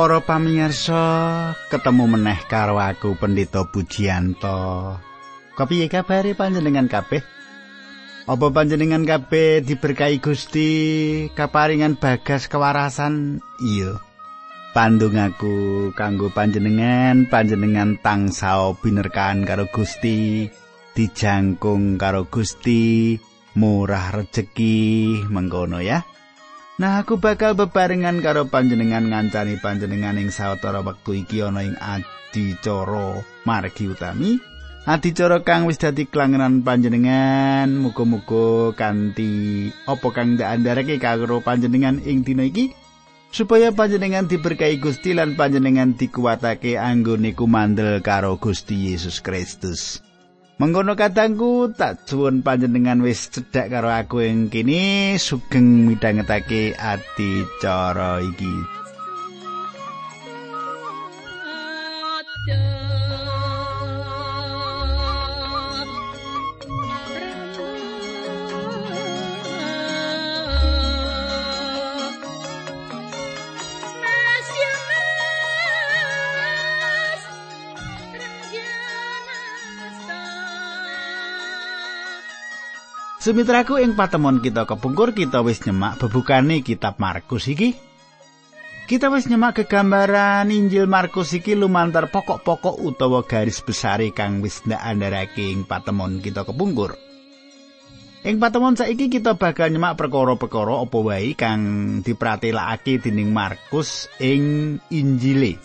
Para pamirsa, ketemu meneh karo aku Pendeta Pujianto. Kepiye kabare panjenengan kabeh? Apa panjenengan kabeh diberkahi Gusti kaparingan bagas kewarasan? Iya. Pandung aku kanggo panjenengan, panjenengan tansah binerkan karo Gusti, dijangkung karo Gusti, murah rejeki mengkono ya. Nah aku bakal bebarengan karo panjenengan ngancani panjenengan ing sawetara wektu iki ana ing adicara margi utami. Adicara kang wis dadi klangenan panjenengan muga-muga kanthi apa kang ndak karo panjenengan ing dina iki supaya panjenengan diberkahi Gusti lan panjenengan dikuatake anggone kumandel karo Gusti Yesus Kristus. Mengkono katangku tak suwun panjenengan wis cedhak karo aku ing kene sugeng midhangetake ati cara iki. Sumitraku ing patemon kita kepungkur kita wis nyemak bebukane kitab Markus iki. Kita wis nyemak kegambaran Injil Markus iki lumantar pokok-pokok utawa garis besar kang wis ndak andharake ing patemon kita kepungkur. Ing patemon saiki kita bakal nyemak perkara-perkara apa wae kang dipratelakake dening Markus ing Injile.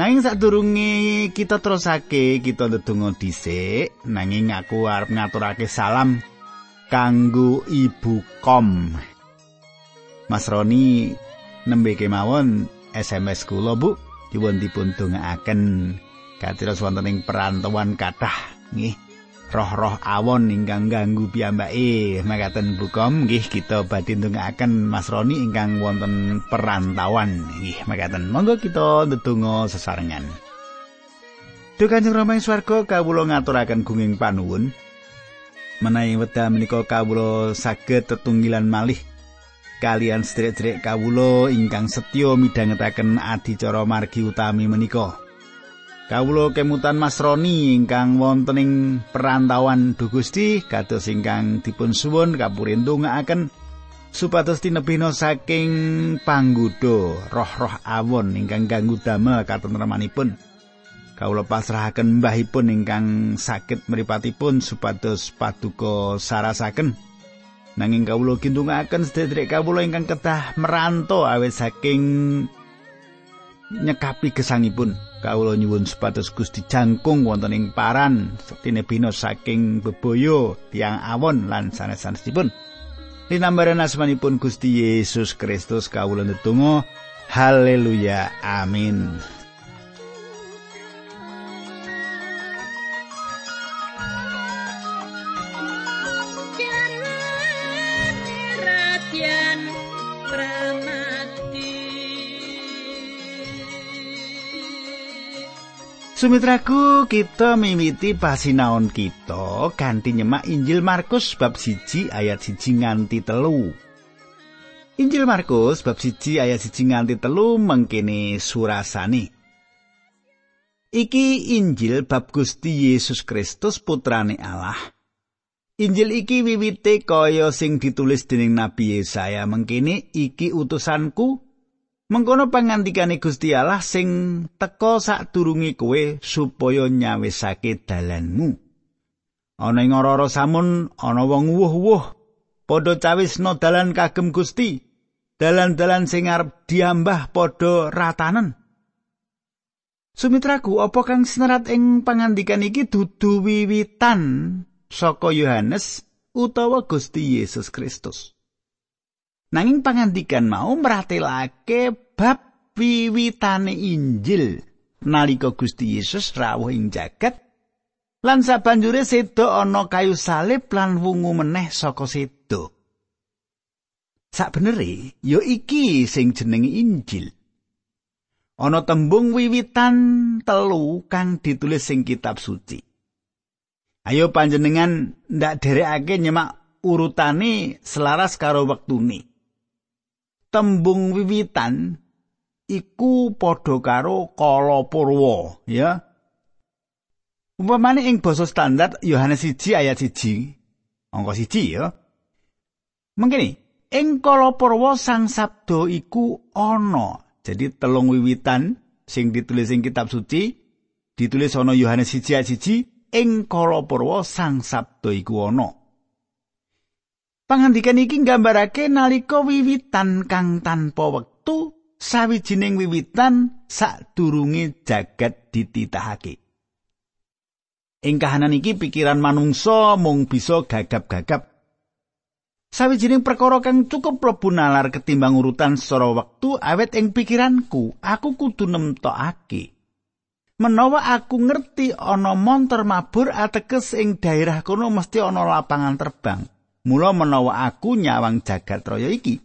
Nanging sadurunge kita terusake kita ndedonga dhisik, nanging aku arep ngaturake salam kanggo ibu kom. Mas Roni nembe kemawon SMS kula Bu. Dipun dipun dongaaken. Katiras wonten ing perantauan kathah. Nggih roh-roh awon ingkang ganggu piyambake. Makaten bukom nggih kita badhe ndongaaken Mas Roni ingkang wonten perantauan. Nggih makaten monggo kita ndedonga sesarengan. Duh Kanjeng Rama ing swarga kawula ngaturaken gunging panuwun menawi wekdal menika kawula saged tetunggilan malih kalian sedherek-sedherek kawula ingkang setya midhangetaken adicara margi utami menika. Kawula kemutan Mas Roni ingkang wonten ing perantauan Duh Gusti kados ingkang dipun suwun kapurin ndongaaken supados tinebihna saking panggoda roh-roh awon ingkang ganggu damel katentremanipun. Kawula pasrahaken mbahipun ingkang sakit mripatipun supados paduka sarasaken. Nanging kawula kintungaken sedherek kawula ingkang kedah meranto awet saking nyekapi gesangipun. Kawula nyuwun supados Gusti jangkung wonten ing paran setine bina saking bebaya tiang awon lan sanes-sanesipun. Linambaran asmanipun Gusti Yesus Kristus kawula ndedonga haleluya amin Sumitraku kita mimiti pasinaon kita ganti nyemak Injil Markus bab siji ayat siji nganti telu. Injil Markus bab siji ayat siji nganti telu mengkini surasani. Iki Injil bab Gusti Yesus Kristus putrane Allah. Injil iki wiwite kaya sing ditulis dening Nabi Yesaya mengkini iki utusanku Mengkono pangandikane Gusti Allah sing teka sadurunge kowe supaya nyawisake dalanmu. Ana ing ora samun ana wong wuh-wuh padha cawisna dalan kagem Gusti. Dalan-dalan sing arep diambah padha ratanen. Sumitraku, apa kang sinerat ing pangandikan iki dudu wiwitan saka Yohanes utawa Gusti Yesus Kristus? Nanging pangandikan mau meratelake bab wiwitane Injil nalika Gusti Yesus rawuh ing jagat lan sabanjure seda ana kayu salib lan wungu meneh saka seda. Sakbenere ya iki sing jenenge Injil. Ana tembung wiwitan telu kang ditulis sing kitab suci. Ayo panjenengan ndak derekake nyemak urutane selaras karo wektune. Tembung wiwitan iku padha karo kala purwa ya. Umpamane ing basa standar Yohanes 1 ayat 1 angka 1 ya. Mengkene ing kala purwa sang sabdo iku ana jadi telung wiwitan sing ditulis ing kitab suci ditulis ana Yohanes 1 ayat 1 ing kala purwa sang sabdo iku ana Pangandikan iki nggambarake nalika wiwitan kang tanpa wektu sawijining wiwitan sadurunge jagat dititahake. Ing kahanan iki pikiran manungsa mung bisa gagap-gagap. Sawijining perkara kang cukup mlebu nalar ketimbang urutan secara wektu awet ing pikiranku, aku kudu nemtokake. Menawa aku ngerti ana montor mabur ateges ing daerah kono mesti ana lapangan terbang. Mula menawa aku nyawang jagat raya iki,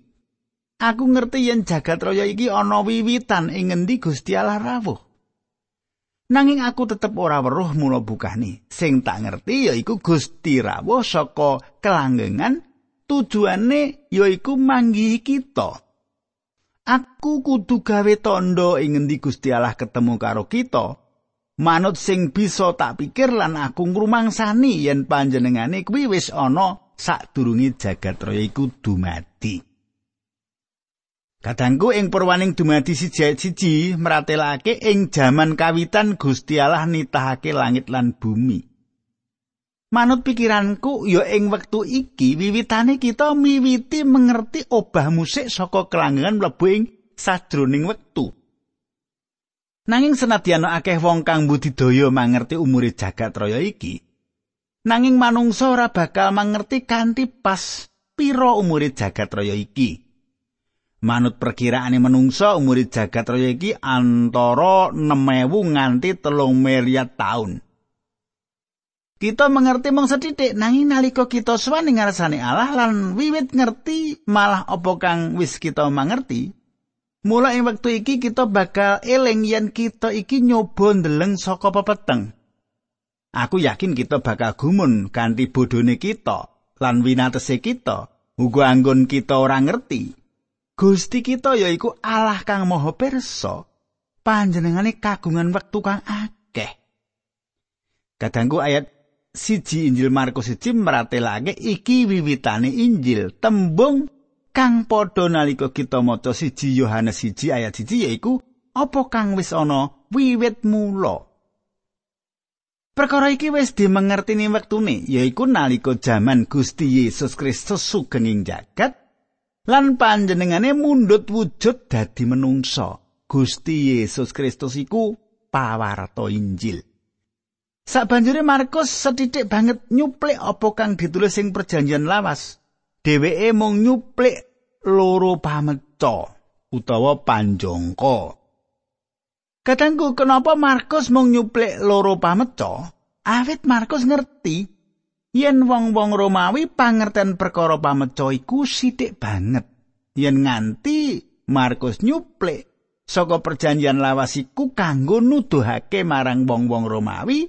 Aku ngerti yen jagat raya iki ana wiwitan ing ngendi Gusti Allah rawuh. Nanging aku tetep ora weruh mula bukani. Sing tak ngerti yaiku Gusti rawuh saka kelanggengan tujuane yaiku manggihi kita. Aku kudu gawe tondo ing ngendi Gusti Allah ketemu karo kita. Manut sing bisa tak pikir lan aku ngrumangsani yen panjenengane kuwi wis ana sadurunge jagat raya iku dumadi. Kadangku ing purwaning dumadi siji siji meratelake ing jaman kawitan Gusti Allah nitahake langit lan bumi. Manut pikiranku ya ing wektu iki wiwitane kita miwiti mengerti obah musik saka kelanggengan mlebu ing sajroning wektu. Nanging senadyan akeh wong kang budidaya mangerti umure jagat raya iki, nanging manungsa ora bakal mangerti kanthi pas pira umure jagat raya iki. Manut perkiraane menungsa umur jagat raya iki antara 6000 nganti 3 miliar tahun. Kita mengerti mung sethithik nanging nalika kita suwan ing ngarsane Allah lan wiwit ngerti malah apa kang wis kita mangerti. Mula ing wektu iki kita bakal eling yen kita iki nyoba ndeleng saka pepeteng. Aku yakin kita bakal gumun kanthi bodhone kita lan winatese kita. Uga anggon kita ora ngerti. Gusti kita yaiku Allah kang Maha Pirsa. Panjenengane kagungan wektu kang akeh. Kadangku ayat siji Injil Markus siji meratelake iki wiwitane Injil tembung kang padha nalika kita maca siji Yohanes siji ayat siji yaiku apa kang wis ana wiwit mula. Perkara iki wis dimengerti ning wektune yaiku nalika jaman Gusti Yesus Kristus sugeng ing jagat lan panjenengane mundhut wujud dadi menungsa. Gusti Yesus Kristus iku pawarta Injil. Sabanjure Markus setitik banget nyuplik apa kang ditulis ing perjanjian lawas. Dheweke mung nyuplik loro pameca utawa panjangka. Katangku kenapa Markus mung nyuplik loro pameca? Awit Markus ngerti. Yen wong-wong Romawi pangerten perkara pameca iku sithik banget. Yen nganti Markus nyuplik saka perjanjian lawas iku kanggo nuduhake marang wong-wong Romawi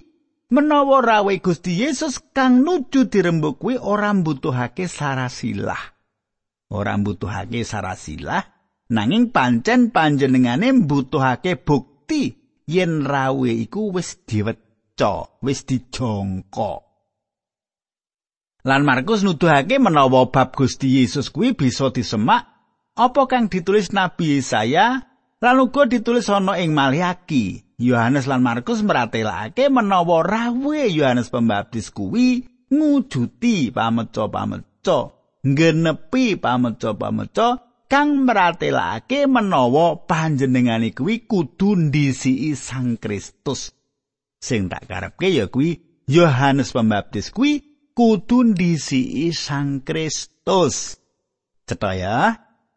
menawa rawe Gusti Yesus kang nuju dirembuk kuwi ora mbutuhake sarasilah. Ora mbutuhake sarasilah nanging pancen panjenengane mbutuhake bukti yen rawe iku wis diweca wis dijongkok Lan Markus nuduhake menawa bab Gusti Yesus kuwi bisa disemak apa kang ditulis Nabi Yesaya lan uga ditulis ana ing Maliaki. Yohanes lan Markus meratelake menawa rawe Yohanes Pembaptis kuwi ngujuti pameca-pameca, ngenepi pameca-pameca kang meratelake menawa panjenengane kuwi kudu ndisiki Sang Kristus. Sing tak karepke ya kuwi Yohanes Pembaptis kuwi kudu ndisiki Sang Kristus. Cetha ya.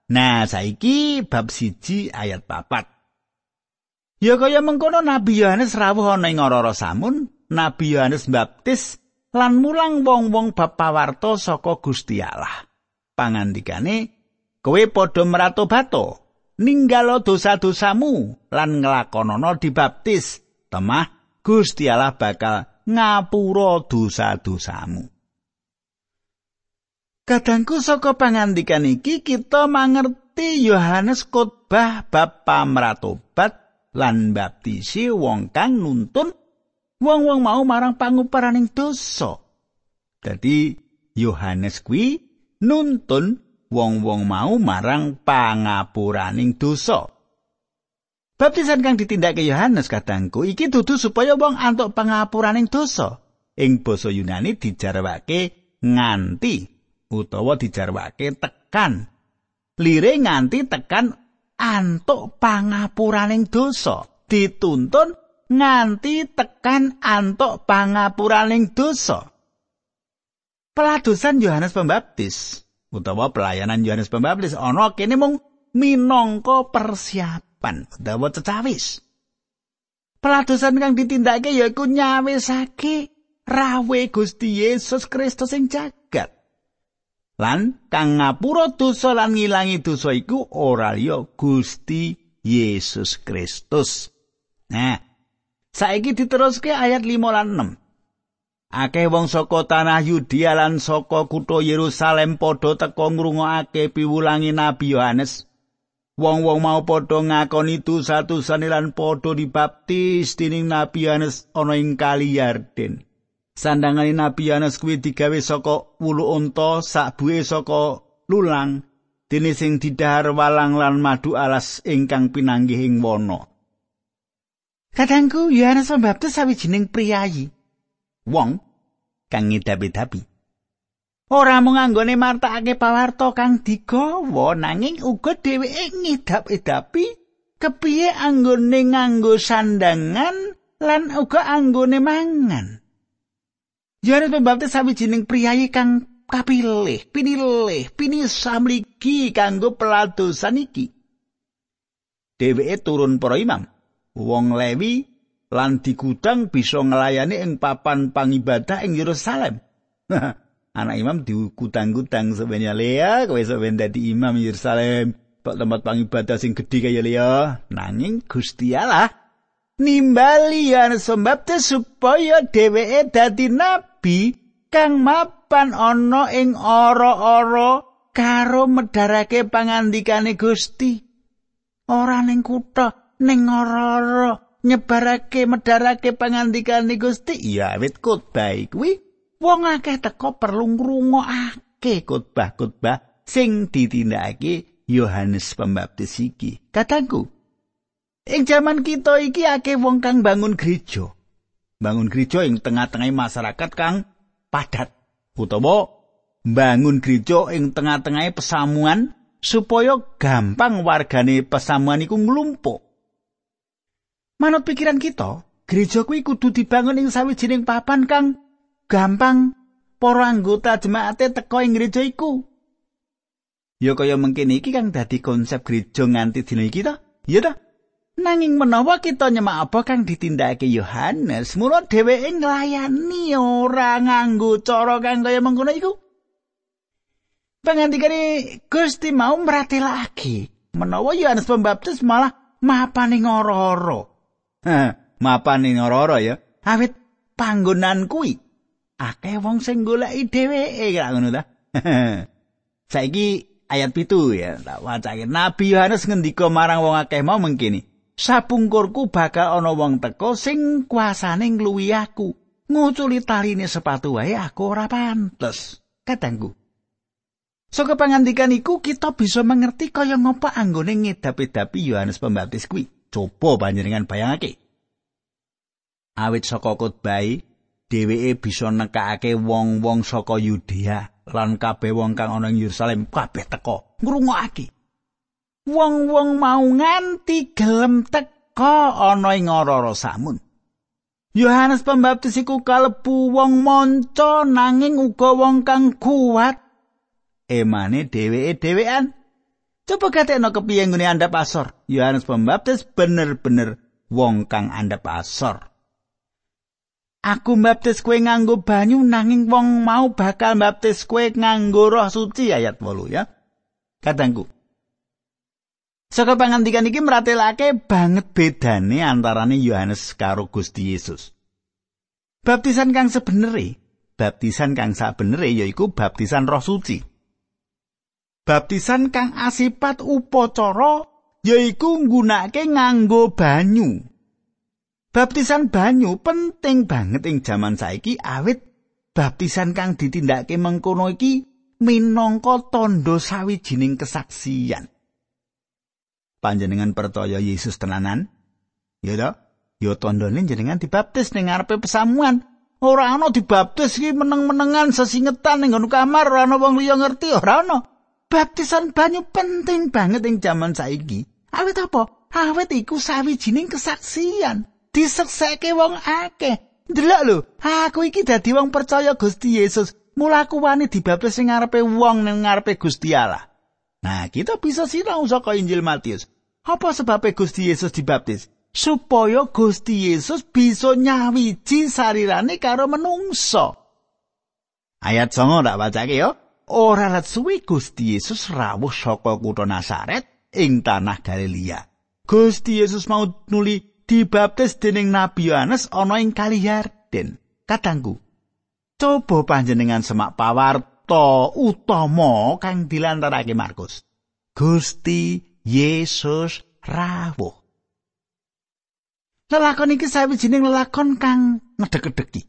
Nah, saiki bab siji ayat papat. Ya kaya mengkono Nabi Yohanes rawuh ana ing ora samun, Nabi Yohanes baptis lan mulang wong-wong bab pawarto saka Gusti Allah. Pangandikane, kowe padha meratobato, ninggalo dosa-dosamu lan nglakonana dibaptis. Temah Gusti Allah bakal ngapura dosa-dosamu. Kadangku saka pangandikan iki kita mangerti ngerti Yohanes khotbah bab pamratobat lan baptisi wong kang nuntun wong-wong mau marang panguparaning dosa. Dadi Yohanes kuwi nuntun wong-wong mau marang pangapuraning dosa. Baptisan kang ditindakake Yohanes kadangku iki dudu supaya wong antuk pangapuraning dosa. Ing basa Yunani dijarwake nganti utawa dijarwake tekan. Lire nganti tekan antuk pangapuraning dosa. Dituntun nganti tekan antuk pangapuraning dosa. Peladosan Yohanes Pembaptis utawa pelayanan Yohanes Pembaptis ana kene mung minangka persiapan utawa cecawis. Peladosan kang ditindakake yaiku nyawisake rawe Gusti Yesus Kristus ing jagat. Lan kang ngapura dosa lan ngilangi dosa iku ora liya Gusti Yesus Kristus. Nah, saiki diteruske ayat 5 lan 6. Akeh wong saka tanah Yudea lan saka kutha Yerusalem padha teka ngrungokake piwulangi Nabi Yohanes. Wong-wong mau padha ngakoni dosa-dosane lan padha dibaptis dening Nabi Yohanes ana ing Kali Yarden. Sandangane Nabi Yohanes kuwi digawe saka wulu unta, sakbuhe saka lulang, dene sing didhahar walang lan madu alas ingkang pinanggih ing wana. Kadangku Yohanes Pembaptis sawijining priyayi. Wong kang ngidapi-dapi. Ora mung anggone martakake pawarta kang digawa nanging uga dheweke ngidap-idapi kepiye anggone nganggo sandangan lan uga anggone mangan. Yohanes Pembaptis sawijining priyayi kang kapilih, pinilih, pinisah mligi kanggo peladosan iki. Dheweke turun para imam, wong Lewi lan digudang bisa nglayani ing papan pangibadah ing Yerusalem. Anak imam digudang-gudang sebenarnya Lea, kowe sampeyan dadi imam Yerusalem, kok tempat pangibadah sing gedhe kaya Lea, nanging Gusti Allah nimbali yen sembabte supaya dheweke dadi nabi kang mapan ana ing ora-ora karo medharake pangandikane Gusti. Ora ning kutha, ning ora-ora. Nyebarake medharake pangandikane Gusti? Ya wit khotbah kuwi. Wong akeh teko perlu ngrungokake khotbah-khotbah sing ditindakake Yohanes Pembaptis iki. Kataku ing jaman kita iki akeh wong kang bangun gereja. Bangun gereja ing tengah-tengah masyarakat kang padat. Utawa bangun gereja ing tengah-tengah pesamuan supaya gampang wargane pesamuan iku nglumpuk Manut pikiran kita, gereja kuwi kudu dibangun ing sawijining papan kang gampang para anggota jemaate teka ing gereja iku. Ya kaya mengkene iki kang dadi konsep gereja nganti dina iki ta? Ya ta? Nanging menawa kita nyemak apa kang ditindakake Yohanes, mula dheweke nglayani ora nganggo cara kang kaya mengkono iku. Pangandikane Gusti mau mratelake menawa Yohanes Pembaptis malah mapan ing ora-ora. mapan ing ora ya. Awit panggonan kuwi akeh wong sing goleki dheweke kira ngono ta. Saiki ayat pitu ya, tak wacake. Nabi Yohanes ngendika marang wong akeh mau mengkini. Sapungkurku bakal ana wong teko sing kuasane ngluwi aku. Nguculi taline sepatu wae aku ora pantes. Kadangku. Saka so, pangandikan iku kita bisa mengerti kaya ngapa anggone ngedapi-dapi Yohanes Pembaptis kuwi. Coba panjenengan bayangake. Awit saka khotbah dheweke bisa nekake wong-wong saka Yudea lan kabeh wong kang ana ing Yerusalem kabeh teka ngrungokake. Wong-wong mau nganti gelem teka ana ing ora samun. Yohanes Pembaptis iku kalebu wong monco nanging uga wong kang kuat. Emane dheweke dhewean Coba katekno kepiye nggone andhap asor. Yohanes Pembaptis bener-bener wong kang andhap asor. Aku mbaptis kue nganggo banyu nanging wong mau bakal mbaptis kue nganggo roh suci ayat 8 ya. Kadangku. Saka pangandikan iki meratelake banget bedane antarane Yohanes karo Gusti Yesus. Baptisan kang sebenere, baptisan kang sabenere yaiku baptisan roh suci. Baptisan kang asipat upacara yaiku nggunakake nganggo banyu. Baptisan banyu penting banget ing jaman saiki awit baptisan kang ditindakake mengkono iki minangka tandha sawijining kesaksian. Panjenengan percaya Yesus tenanan? Ya to? Ya tandane jenengan dibaptis ning ngarepe pesamuan. Ora ana dibaptis iki meneng-menengan sesingetan ning kamar ora ana wong liya ngerti ora ana. Baptisan banyu penting banget ing jaman saiki. Awit apa? Awit iku sawijining kesaksian. disekseke wong akeh. Delok lho, aku iki dadi wong percaya Gusti Yesus. Mulaku wani dibaptis sing ngarepe wong ning ngarepe Gusti Allah. Nah, kita bisa sinau saka Injil Matius. Apa sebabnya Gusti Yesus dibaptis? Supaya Gusti Yesus bisa nyawiji sarirane karo menungso. Ayat 9 tak bacake yo. Ora lat suwe Gusti Yesus rawuh saka kutha Nasaret ing tanah Galilea. Gusti Yesus mau nuli dibaptis dening Nabi Yohanes ana ing Kali Yarden. Katanggu. Coba panjenengan semak pawarta utama kang dilantarake Markus. Gusti Yesus rawuh. Lelakon iki sawijining lelakon kang ngedek-edeki.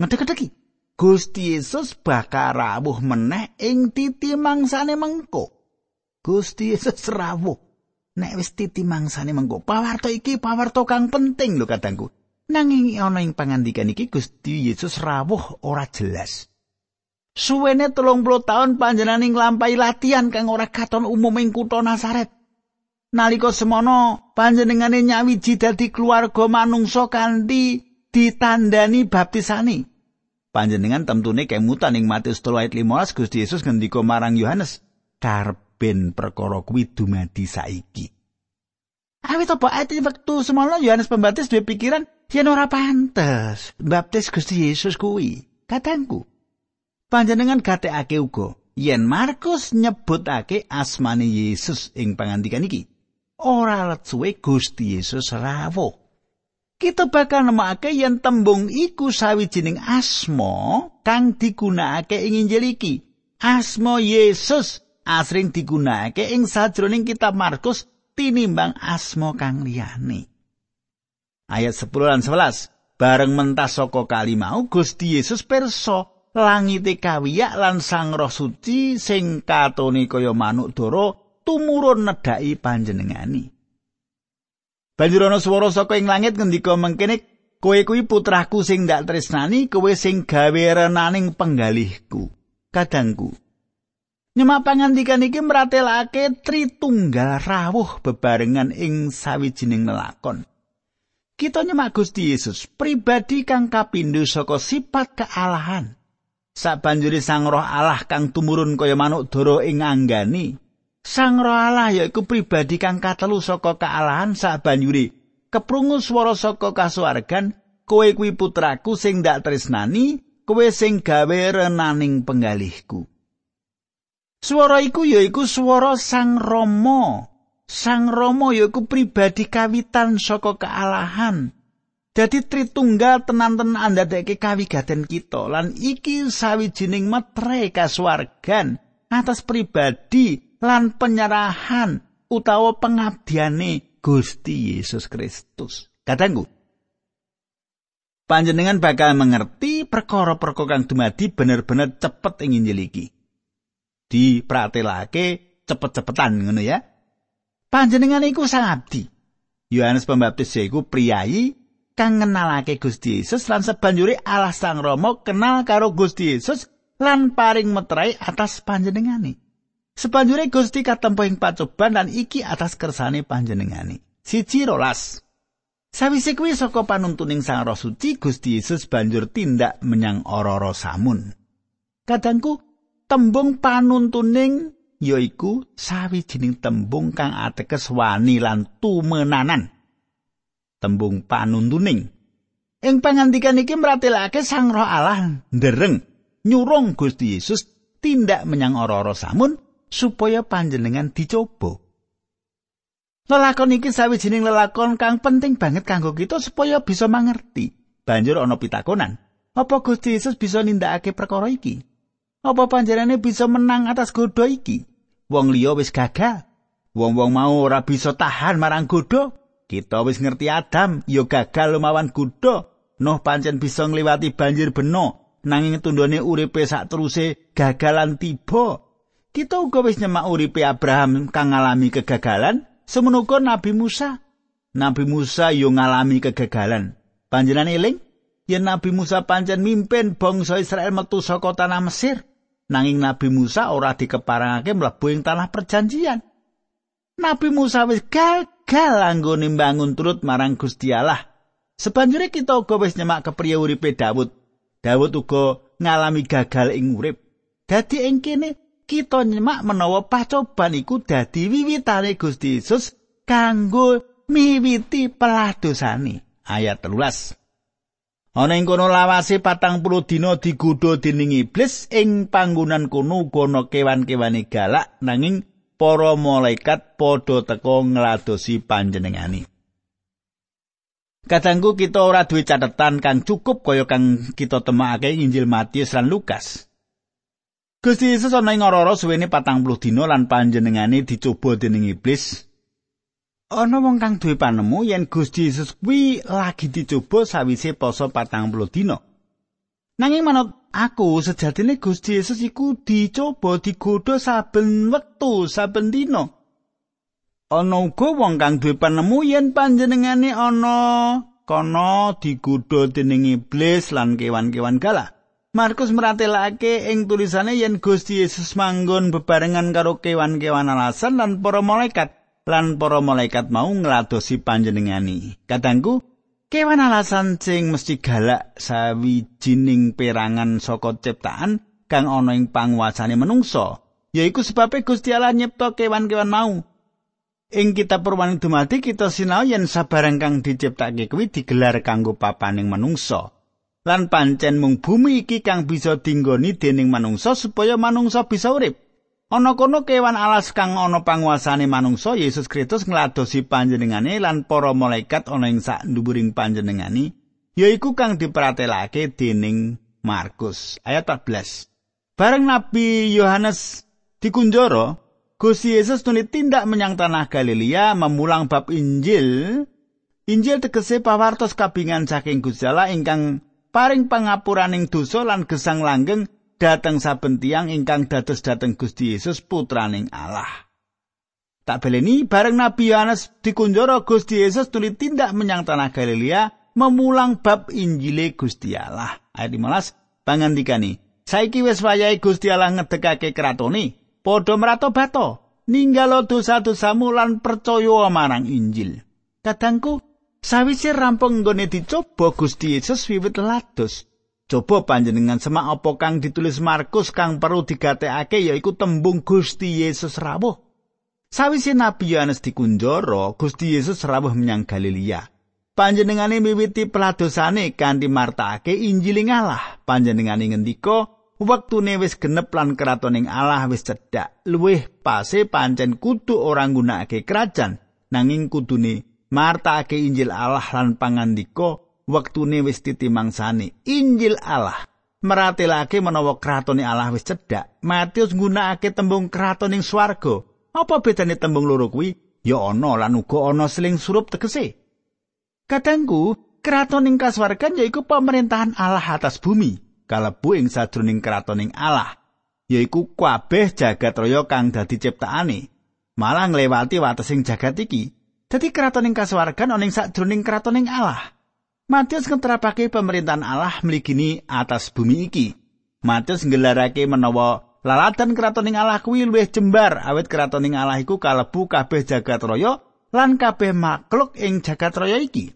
Ngedek-edeki. Gusti Yesus bakal rawuh meneh ing titi mangsane mengko. Gusti Yesus rawuh. nek wis titi mangsane mengko pawarto iki pawarto kang penting lho kadangku nanging ana ing pangandikan iki Gusti Yesus rawuh ora jelas suwene telung puluh tahun panjenengan nglampahi latihan kang ora katon umum ing kutha Nasaret nalika semono panjenengane nyawiji dadi keluarga manungsa kanthi ditandani baptisani panjenengan temtune kemutan ing Matius 3 ayat 15 Gusti Yesus ngendika marang Yohanes karep ben perkara kuwi dumadi saiki. Awit apa ati wektu semono Yohanes Pembaptis duwe pikiran yen ora pantes baptis Gusti Yesus kuwi. Katangku. Panjenengan gatekake uga yen Markus nyebutake asmane Yesus ing pangandikan iki. Ora let suwe Gusti Yesus rawuh. Kita bakal nemokake yen tembung iku sawijining asma kang digunakake ing Injil iki. Asma Yesus asring digunakake ing sajroning kitab Markus tinimbang asma kang liyane. Ayat 10 lan 11. Bareng mentas saka kali mau Gusti Yesus pirsa langite kawiyak lan Sang Roh Suci sing katone kaya manuk dara tumurun nedhaki panjenengani. Banjur ana swara saka ing langit ngendika mengkene kowe kuwi putraku sing ndak tresnani kowe sing gawe renaning penggalihku. Kadangku Nyemak pangandikan iki mratelake Tritunggal rawuh bebarengan ing sawijining lelakon. Kita nyemak Gusti Yesus pribadi kang kapindho saka sifat kealahan. Sabanjuri Sang Roh Allah kang tumurun kaya manuk dara ing anggani. Sang Roh Allah yaiku pribadi kang katelu saka kealahan sabanjuri keprungu swara saka kasuwargan kowe kuwi putraku sing ndak tresnani kowe sing gawe renaning penggalihku. Swara iku yaiku swara Sang Rama. Sang Rama yaiku pribadi kawitan saka kealahan. Dadi Tritunggal tenan-tenan andadake kawigaten kita lan iki sawijining metre kasuwargan atas pribadi lan penyerahan utawa pengabdiane Gusti Yesus Kristus. Katanggu. Panjenengan bakal mengerti perkara-perkara kang dumadi bener-bener cepet ing Injil iki. dipratelake cepet-cepetan ngono ya. Panjenengan iku sang abdi. Yohanes Pembaptis iku priyayi kang ngenalake Gusti Yesus lan sebanjure Allah Sang Rama kenal karo Gusti Yesus lan paring metrai atas panjenengane. Sebanjure Gusti katempo ing pacoban lan iki atas kersane panjenengane. Siji rolas. Sawise kuwi saka panuntuning Sang Roh Suci Gusti Yesus banjur tindak menyang ora-ora samun. Kadangku tembung panuntuning yaiku sawijining tembung kang ateges wani lan tumenanan. Tembung panuntuning. Ing pangandikan iki mratelake Sang Roh Allah ndereng nyurung Gusti Yesus tindak menyang ora-ora samun supaya panjenengan dicoba. Lelakon iki sawijining lelakon kang penting banget kanggo kita supaya bisa mangerti. Banjur ana pitakonan, apa Gusti Yesus bisa nindakake perkara iki? Apa panjenengane bisa menang atas godha iki? wong liya wis gagal. Wong-wong mau ora bisa tahan marang godha. Kita wis ngerti Adam ya gagal lumawan godha. Nuh pancen bisa ngliwati banjir beno, nanging tundone uripe sak teruse gagalan tiba. Kita uga wis nyemak uripe Abraham kang ngalami kegagalan, semono Nabi Musa. Nabi Musa yo ngalami kegagalan. Panjenengan eling yen Nabi Musa pancen mimpin bangsa Israel metu saka tanah Mesir. Nanging Nabi Musa ora dikeparangake mlebu ing tanah perjanjian. Nabi Musa wis gagal anggone mbangun turut marang Gusti Allah. Sebanjure kita uga wis nyemak kepriye uripe Daud. Daud uga ngalami gagal ing urip. Dadi ing kene kita nyemak menawa pacoban iku dadi wiwitane Gusti Yesus kanggo miwiti peladosane. Ayat 13. Ana ing kono lawase patang puluh dina digodha dening iblis ing panggonan kono kono kewan-kewane galak nanging para malaikat padha teka ngladosi panjenengani. Kadangku kita ora duwe catatan kang cukup kaya kang kita temakake Injil Matius lan Lukas. Gusti Yesus ana ing ora suwene patang puluh dina lan panjenengane dicoba dening iblis Ana wong kang duwe panemu yen Gusti Yesus kuwi lagi dicoba sawise poso patang puluh dina. Nanging manut aku sejatine Gusti Yesus iku dicoba digodha saben wektu saben dina. Ana uga wong kang duwe panemu yen panjenengane ana kono digodha dening iblis lan kewan-kewan galak. Markus meratelake ing tulisane yen Gusti Yesus manggon bebarengan karo kewan-kewan alasan lan para malaikat. lan para malaikat mau ngladosi panjenengani. Kadangku, kewan alasan sing mesti galak sawijining perangan saka ciptaan kang ana ing panguasane manungsa, yaiku sebabe Gusti Allah nyipta kewan-kewan mau. Ing kitab Purwaning Dumadi kita sinau yen sabarang kang diciptake kuwi digelar kanggo papaning manungsa. Lan pancen mung bumi iki kang bisa dinggoni dening manungsa supaya manungsa bisa urip. Ana kono kewan alas kang ana panguasane manungsa Yesus Kristus ngladosi panjenengane lan para malaikat ana ing sak nduburing panjenengani yaiku kang diperatelake dening Markus ayat 14. Bareng Nabi Yohanes dikunjara, Gusti Yesus nuli tindak menyang tanah Galilea memulang bab Injil. Injil tegese pawartos kabingan saking Gusti Allah ingkang paring pangapuraning dosa lan gesang langgeng dateng saben tiang ingkang dados dateng Gusti Yesus putraning Allah. Tak beleni bareng Nabi Yohanes dikunjara Gusti Yesus tuli tindak menyang tanah Galilea memulang bab Injile Gusti Allah. Ayat 15 pangandikani, saiki wis wayahe Gusti Allah ngedekake kratone, padha meratobato, ninggalo dosa-dosamu lan percaya marang Injil. Kadangku, sawise rampung nggone dicoba Gusti Yesus wiwit lados, Coba panjenengan semak apa kang ditulis Markus kang perlu digatekake yaiku tembung Gusti Yesus rawuh. Sawise Nabi Yohanes dikunjara, Gusti Yesus rawuh menyang Galilea. Panjenengane miwiti peladosane kanthi martakake Injil Allah. Panjenengane ngendika, wektune wis genep lan kratoning Allah wis cedhak. Luwih pase pancen kudu ora nggunakake kerajaan, nanging kudune martakake Injil Allah lan pangandika wektune wis titimangsane Injil Allah. Meratelake menawa kratone Allah wis cedhak Matius nggunakake tembung kratoning swarga. Apa bedane tembung loro kuwi? Ya ana lan uga ana seling surup tegese. Kadangku kratoning kaswargan yaiku pemerintahan Allah atas bumi kalebu ing sadroning kratoning Allah yaiku kabeh jagat raya kang dadi ciptaane malah nglewati watesing jagat iki dadi kratoning kaswargan ana ing sadroning kratoning Allah Matius ngeterapake pemerintahan Allah mligini atas bumi iki. Matius nggelarake menawa lalatan kratoning Allah kuwi luwih jembar awit kratoning Allah iku kalebu kabeh jagat raya lan kabeh makhluk ing jagat raya iki.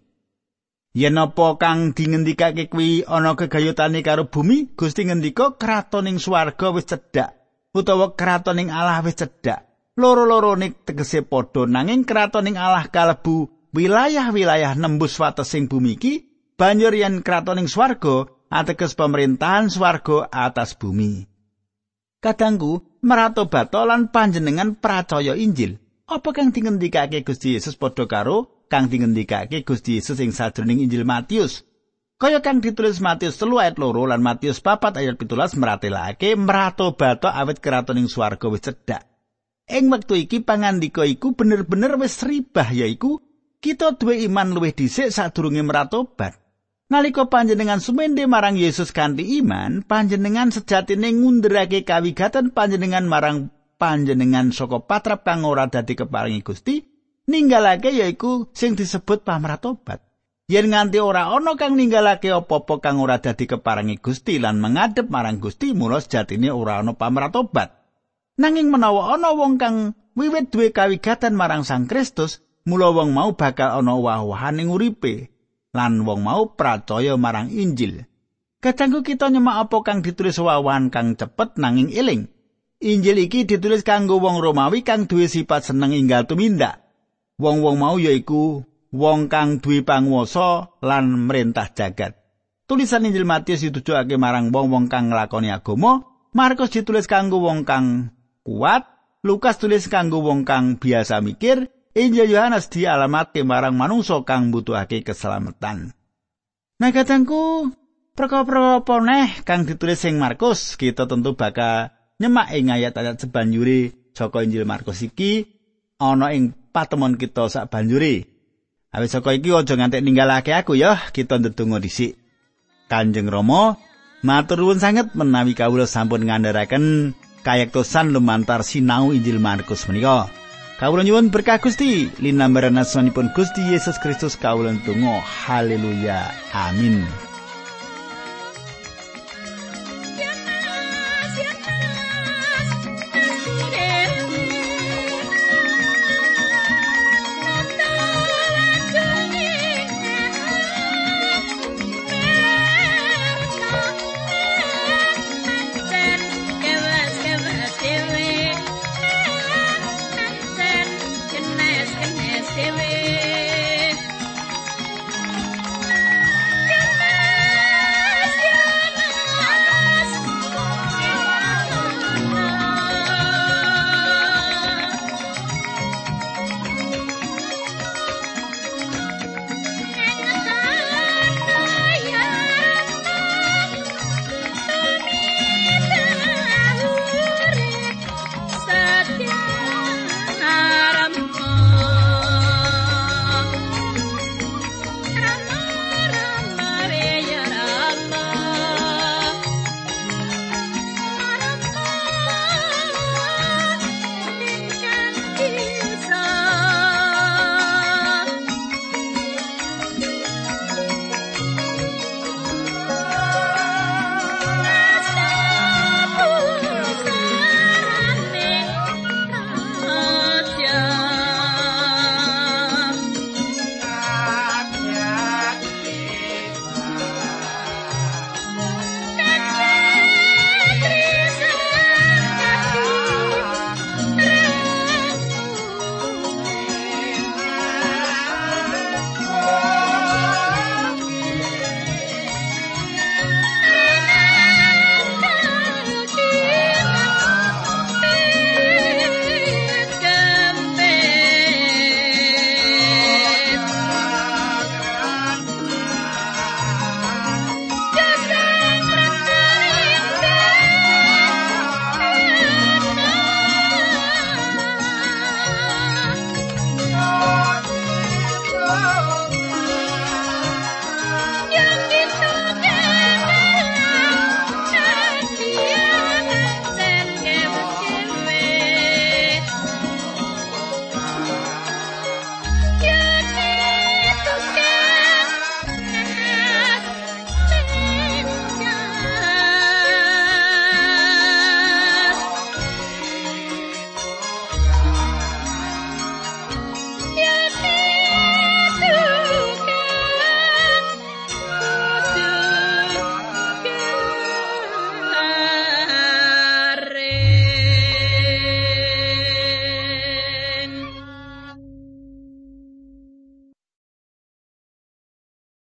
Yen apa kang dingendikake kuwi ana gegayutane karo bumi, Gusti ngendika kratoning swarga wis cedhak utawa kratoning Allah wis cedhak. Loro-lorone tegese padha nanging kratoning Allah kalebu wilayah-wilayah nembus watesing bumi iki banjur yen kratoning swarga ateges pemerintahan swarga atas bumi. Kadangku merato batolan panjenengan percaya Injil. Apa kang dingendikake Gusti Yesus padha karo kang dingendikake Gusti Yesus ing sadroning Injil Matius? Kaya kang ditulis Matius 3 ayat loro lan Matius 4 ayat 17 meratelake merato bato awet kratoning swarga wis cedhak. Ing wektu iki pangandika iku bener-bener wis ribah yaiku kita duwe iman luwih dhisik sadurunge meratobat. Nalika panjenengan sumende marang Yesus kanthi iman, panjenengan sejatine ngunderake kawigatan panjenengan marang panjenengan saka patrap kang ora dadi keparingi Gusti, ninggalake yaiku sing disebut pamratobat. Yen nganti ora ana kang ninggalake apa-apa kang ora dadi keparingi Gusti lan mengadep marang Gusti, mula sejatine ora ana pamratobat. Nanging menawa ana wong kang wiwit duwe kawigatan marang Sang Kristus, mula wong mau bakal ana wah-wahan ing uripe lan wong mau percaya marang Injil. Kadangku kita nyemak apa kang ditulis wawan kang cepet nanging eling. Injil iki ditulis kanggo wong Romawi kang duwe sifat seneng inggal tumindak. Wong-wong mau yaiku wong kang duwe panguwasa lan merintah jagat. Tulisan Injil Matius ditujokake marang wong-wong kang nglakoni agama, Markus ditulis kanggo wong kang kuat, Lukas tulis kanggo wong kang biasa mikir, Injil Yohanes dialamatke marang manungsa kang butuhake keselamatan. Nah katangku, perkara-perkara neh kang ditulis sing Markus, kita tentu bakal nyemak ing ayat-ayat sebanjure saka Injil Markus iki ana ing patemon kita sak banjure. Awit saka iki aja ngantek ninggalake aku ya, kita ndedonga dhisik. Kanjeng Rama, matur nuwun sanget menawi kawula sampun ngandharaken kayektosan lumantar sinau Injil Markus menika. Kawula nyuwun berkah Gusti. Linambaran asmanipun Gusti Yesus Kristus kawula tunggu haleluya. Amin